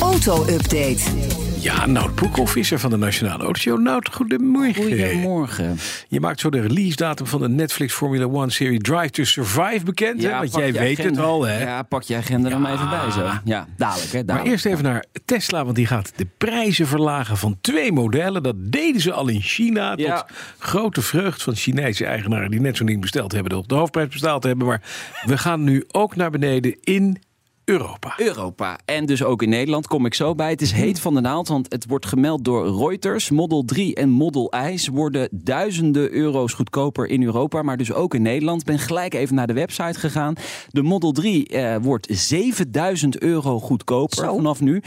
Auto-update. Ja, Nout Broekhoff is er van de Nationale Autoshow. Nout, goedemorgen. Goedemorgen. Je maakt zo de release datum van de Netflix Formula One serie Drive to Survive bekend. hè? Want jij weet agenda. het al, hè? Ja, pak je agenda er maar even bij zo. Ja, dadelijk hè, Maar eerst even naar Tesla, want die gaat de prijzen verlagen van twee modellen. Dat deden ze al in China. Tot Ja. grote vreugd van Chinese eigenaren die net zo'n ding besteld hebben. Op de hoofdprijs besteld hebben. Maar we gaan nu ook naar beneden in Europa. Europa en dus ook in Nederland kom ik zo bij. Het is heet van de naald, want het wordt gemeld door Reuters. Model 3 en Model I Ze worden duizenden euro's goedkoper in Europa, maar dus ook in Nederland. Ben gelijk even naar de website gegaan. De Model 3 eh, wordt 7000 euro goedkoper vanaf nu.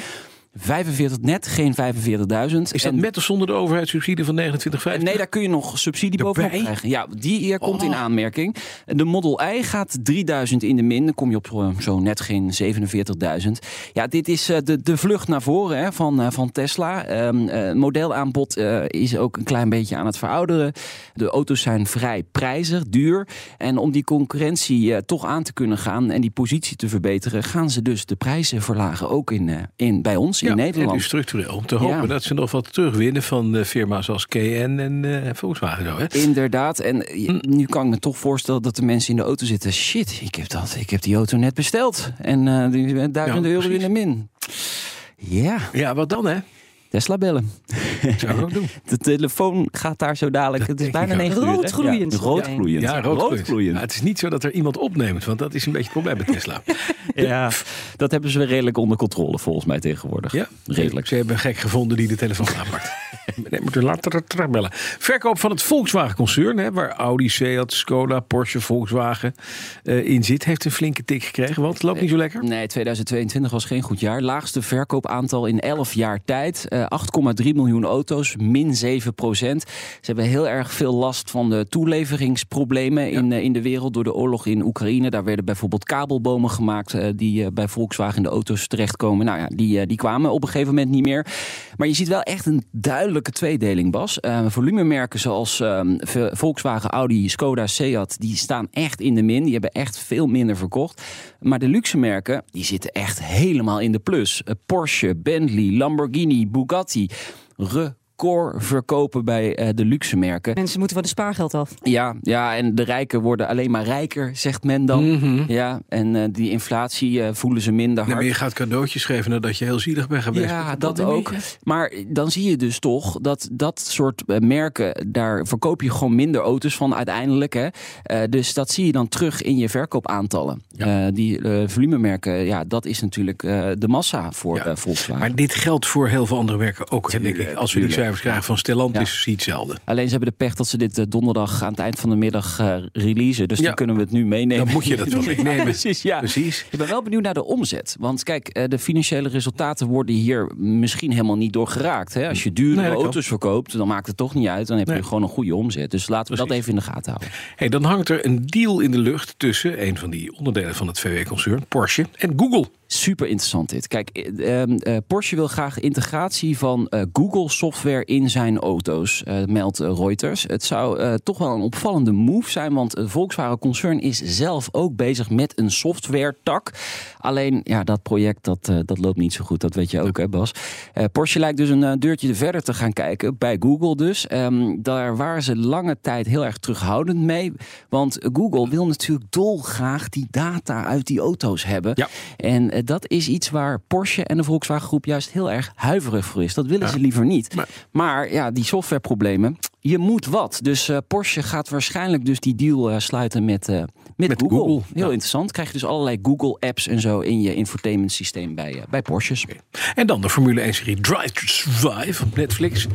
45 net, geen 45.000. Is dat En- met of zonder de overheidssubsidie van 29,50? Nee, daar kun je nog subsidie bovenop krijgen. Ja, die eh, komt in Oh. aanmerking. De Model I gaat 3000 in de min. Dan kom je op zo, zo net geen 47.000. Ja, dit is eh, de, de vlucht naar voren hè, van, eh, van Tesla. Eh, modelaanbod eh, is ook een klein beetje aan het verouderen. De auto's zijn vrij prijzig, duur. En om die concurrentie eh, toch aan te kunnen gaan en die positie te verbeteren, gaan ze dus de prijzen verlagen. Ook in, eh, in, bij ons, in En Nederland. dus structureel. Om te hopen Ja. dat ze nog wat terugwinnen van eh, firma's als KN en eh, Volkswagen. Zo, hè? Inderdaad. En eh, Hm. nu kan ik me toch voorstellen dat de mensen in de auto zitten. Shit, ik heb, dat, ik heb die auto net besteld. En die zijn duizenden Ja, euro in de min. Ja, Ja, wat dan hè? Tesla bellen. Zou ik ook doen. De telefoon gaat daar zo dadelijk. Het is bijna negen uur. Roodgloeiend. Ja, roodgloeiend. Ja, roodgloeiend. Roodgloeiend. Maar het is niet zo dat er iemand opneemt, want dat is een beetje het probleem bij Tesla. Ja, dat hebben ze weer redelijk onder controle volgens mij tegenwoordig. Ja, Redelijk. Ze hebben een gek gevonden die de telefoon aanpakt. Nee, moet er later terugbellen. Verkoop van het Volkswagen-concern, waar Audi, Seat, Skoda, Porsche, Volkswagen eh, in zit, heeft een flinke tik gekregen. Want het loopt niet zo lekker. Nee, 2022 was geen goed jaar. Laagste verkoopaantal in 11 jaar tijd. Eh, 8,3 miljoen auto's, min 7 procent. Ze hebben heel erg veel last van de toeleveringsproblemen in, eh, in de wereld door de oorlog in Oekraïne. Daar werden bijvoorbeeld kabelbomen gemaat eh, die eh, bij Volkswagen in de auto's terechtkomen. Nou ja, die, eh, die kwamen op een gegeven moment niet meer. Maar je ziet wel echt een duidelijke tweedeling, Bas. Eh, volumemerken zoals ehm, Volkswagen, Audi, Skoda, Seat, die staan echt in de min. Die hebben echt veel minder verkocht. Maar de luxe merken, die zitten echt helemaal in de plus. Eh, Porsche, Bentley, Lamborghini, Bugatti. Record verkopen bij eh, de luxe merken. Mensen moeten van de spaargeld af. Ja, ja, en de rijken worden alleen maar rijker, zegt men dan. Ja, en eh, die inflatie eh, voelen ze minder Nee, hard. maar je gaat cadeautjes geven nadat je heel zielig bent geweest. Ja, dat ook. beetje? Maar dan zie je dus toch dat dat soort merken, daar verkoop je gewoon minder auto's van uiteindelijk. Hè. Eh, dus dat zie je dan terug in je verkoopaantallen. Ja. Eh, die eh, volumemerken, ja, dat is natuurlijk eh, de massa voor Ja. Volkswagen. Maar dit geldt voor heel veel andere merken ook. denk ik. Als we die. Cijfers krijgen van Stellantis, Ja. hetzelfde. Alleen ze hebben de pech dat ze dit eh, donderdag aan het eind van de middag eh, releasen. Dus Ja. dan kunnen we het nu meenemen. Dan moet je dat wel meenemen. Precies, ja. Precies. Ik ben wel benieuwd naar de omzet. Want kijk, eh, de financiële resultaten worden hier misschien helemaal niet door geraakt. Hè? Als je dure Nee, auto's verkoopt, dan maakt het toch niet uit. Dan heb je Nee. gewoon een goede omzet. Dus laten we dat even in de gaten houden. Hey, dan hangt er een deal in de lucht tussen een van die onderdelen van het VW-concern, Porsche en Google. Super interessant dit. Kijk, eh, ehm, eh, Porsche wil graag integratie van eh, Google software in zijn auto's, meldt Reuters. Het zou toch wel een opvallende move zijn, want Volkswagen concern is zelf ook bezig met een software tak. Alleen, ja, dat project dat, dat loopt niet zo goed. Dat weet je ook, hè Bas. Porsche lijkt dus een deurtje verder te gaan kijken, bij Google dus. Ehm, daar waren ze lange tijd heel erg terughoudend mee. Want Google wil natuurlijk dolgraag die data uit die auto's hebben. Ja. En dat is iets waar Porsche en de Volkswagen groep juist heel erg huiverig voor is. Dat willen ze liever niet. Maar- Maar ja, die softwareproblemen, je moet wat. Dus eh, Porsche gaat waarschijnlijk dus die deal eh, sluiten met, eh, met, Met Google. Google, Heel ja. interessant. Krijg je dus allerlei Google apps en zo in je infotainment systeem bij, eh, bij Porsches. En dan de Formule 1-serie Drive to Survive op Netflix.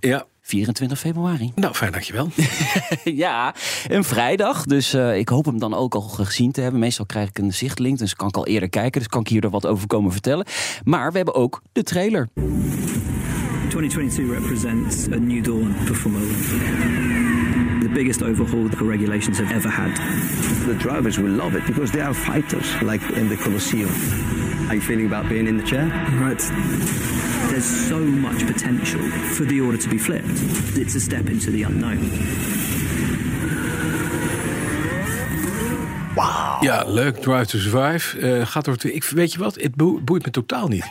Ja, 24 februari. nou fijn, dankjewel. ja, een vrijdag. Dus eh, ik hoop hem dan ook al gezien te hebben. Meestal krijg ik een zichtlink, dus kan ik al eerder kijken. Dus kan ik hier er wat over komen vertellen. Maar we hebben ook de trailer. 2022 represents a new dawn for Formula One. The biggest overhaul the regulations have ever had. The drivers will love it because they are fighters, like in the Colosseum. How you feeling about being in the chair? Right. There's so much potential for the order to be flipped. It's a step into the unknown. Ja, leuk. Drive to Survive. Eh, gaat door ik, weet je wat? Het boe- boeit me totaal niet.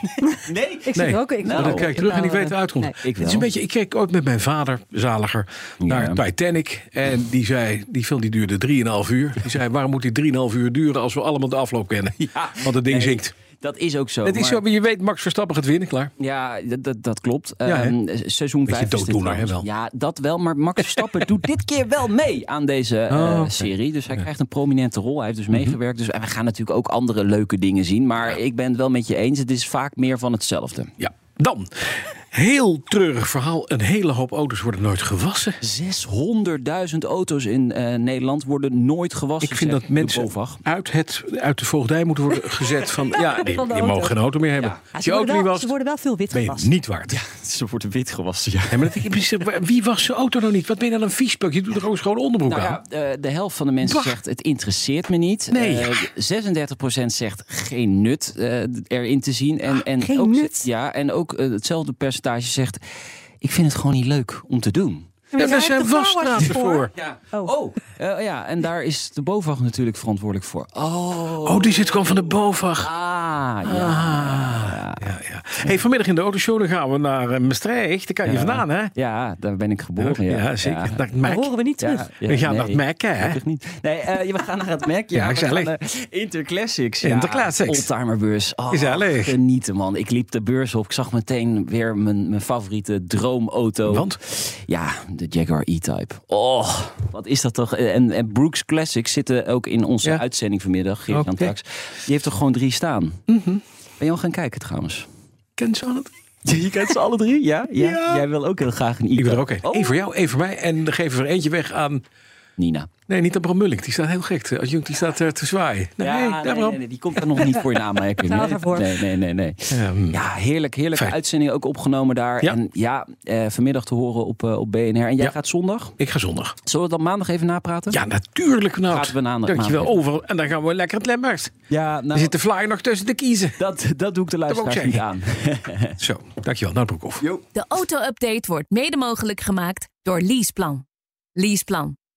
Nee, Ik zit Nee. ook ik, Maar dan kijk ik terug en ik weet het uitkomt. Nee. Ik het is een beetje, ik keek ooit met mijn vader, zaliger, naar Titanic. En die zei, die film die duurde 3,5 uur. Die zei, waarom moet die 3,5 uur duren als we allemaal de afloop kennen? Ja. Want het ding Nee, zinkt. Dat is ook zo. Het is maar- zo, maar je weet, Max Verstappen gaat winnen, klaar. Ja, dat, dat, dat klopt. Ja? Ehm, seizoen Beetje 5 is dit dooddoener, hè, trouwens. wel? Ja, dat wel. Maar Max Verstappen doet dit keer wel mee aan deze eh, Oh. Mhm. serie. Dus hij krijgt een prominente rol. Hij heeft dus meegewerkt. Dus en we gaan natuurlijk ook andere leuke dingen zien. Maar ik ben het wel met je eens. Het is vaak meer van hetzelfde. Ja. Dan, heel treurig verhaal. Een hele hoop auto's worden nooit gewassen. 600.000 auto's in eh, Nederland worden nooit gewassen. Ik vind dat mensen uit, het, uit de voogdij moeten worden gezet van... Ja, die, de die mogen geen auto meer hebben. Ja. Ja, ze, je worden wel, was, ze worden wel veel wit je gewassen. niet waard. Ze worden wit gewassen, ja. Ja, maar dat, wie was zijn auto nou niet? Wat ben je dan een viespuk? Je doet er gewoon schoon onderbroek Nou aan. ja, eh, de helft van de mensen Bah. zegt het interesseert me niet. Nee. Eh, 36% zegt geen nut erin te zien. En, en Geen ook, nut? Ja, en ook hetzelfde percentage zegt... ik vind het gewoon niet leuk om te doen. Ja, daar zijn wasstraten voor. Ja. Oh. Oh, eh, ja, en daar is de BOVAG natuurlijk verantwoordelijk voor. Oh, Oh, die zit gewoon van de BOVAG. ah, ja. Ja. Hey, vanmiddag in de autoshow dan gaan we naar eh, Maastricht. Daar kan je Ja. vandaan, hè? Ja, daar ben ik geboren. Ja, Ja, zeker. Ja. Mac. horen we niet terug. We gaan naar het Mac, hè? Niet. Nee, eh, we gaan naar het Mac. Ja, gezellig. gaan naar Interclassics. Interclassics. Oldtimerbeurs. Oh, Gezellig. Genieten, man. Ik liep de beurs op. Ik zag meteen weer mijn, mijn favoriete droomauto. Want? Ja, de Jaguar E-Type. Oh, wat is dat toch? En, en Brooks Classics zitten ook in onze Ja. uitzending vanmiddag. Geert-Jan. Die heeft er gewoon drie staan. Ben je al gaan kijken trouwens? Ze? Je kent ze alle drie? Ja? ja? Ja. Jij wil ook heel graag een E-Type. Ik wil er ook een. Oh, Eén voor jou, één voor mij. En dan geven we er eentje weg aan... Nina. Nee, niet Bram Mullik. Die staat heel gek. De adjunct die staat er te zwaaien. Nee, Ja, nee, nee, daar nee, Bram. nee, die komt er nog niet voor je naam Nee, nee, nee, nee, nee. Ehm, Ja, heerlijk, heerlijke Fijn. uitzending ook opgenomen daar. Ja. En ja, eh, vanmiddag te horen op, eh, op BNR. En jij Ja. gaat zondag. Ik ga zondag. Zullen we dan maandag even napraten? Ja, natuurlijk. Nou, Praten we maandag- Dankjewel. maandag Over. En dan gaan we lekker het Lemmers. Ja, Er nou, zit de flyer nog tussen te kiezen. dat, dat doe ik de luisteraars niet aan. Zo, dankjewel. Nou, Broekhoff. De auto-update wordt mede mogelijk gemaakt door Leaseplan. Leaseplan.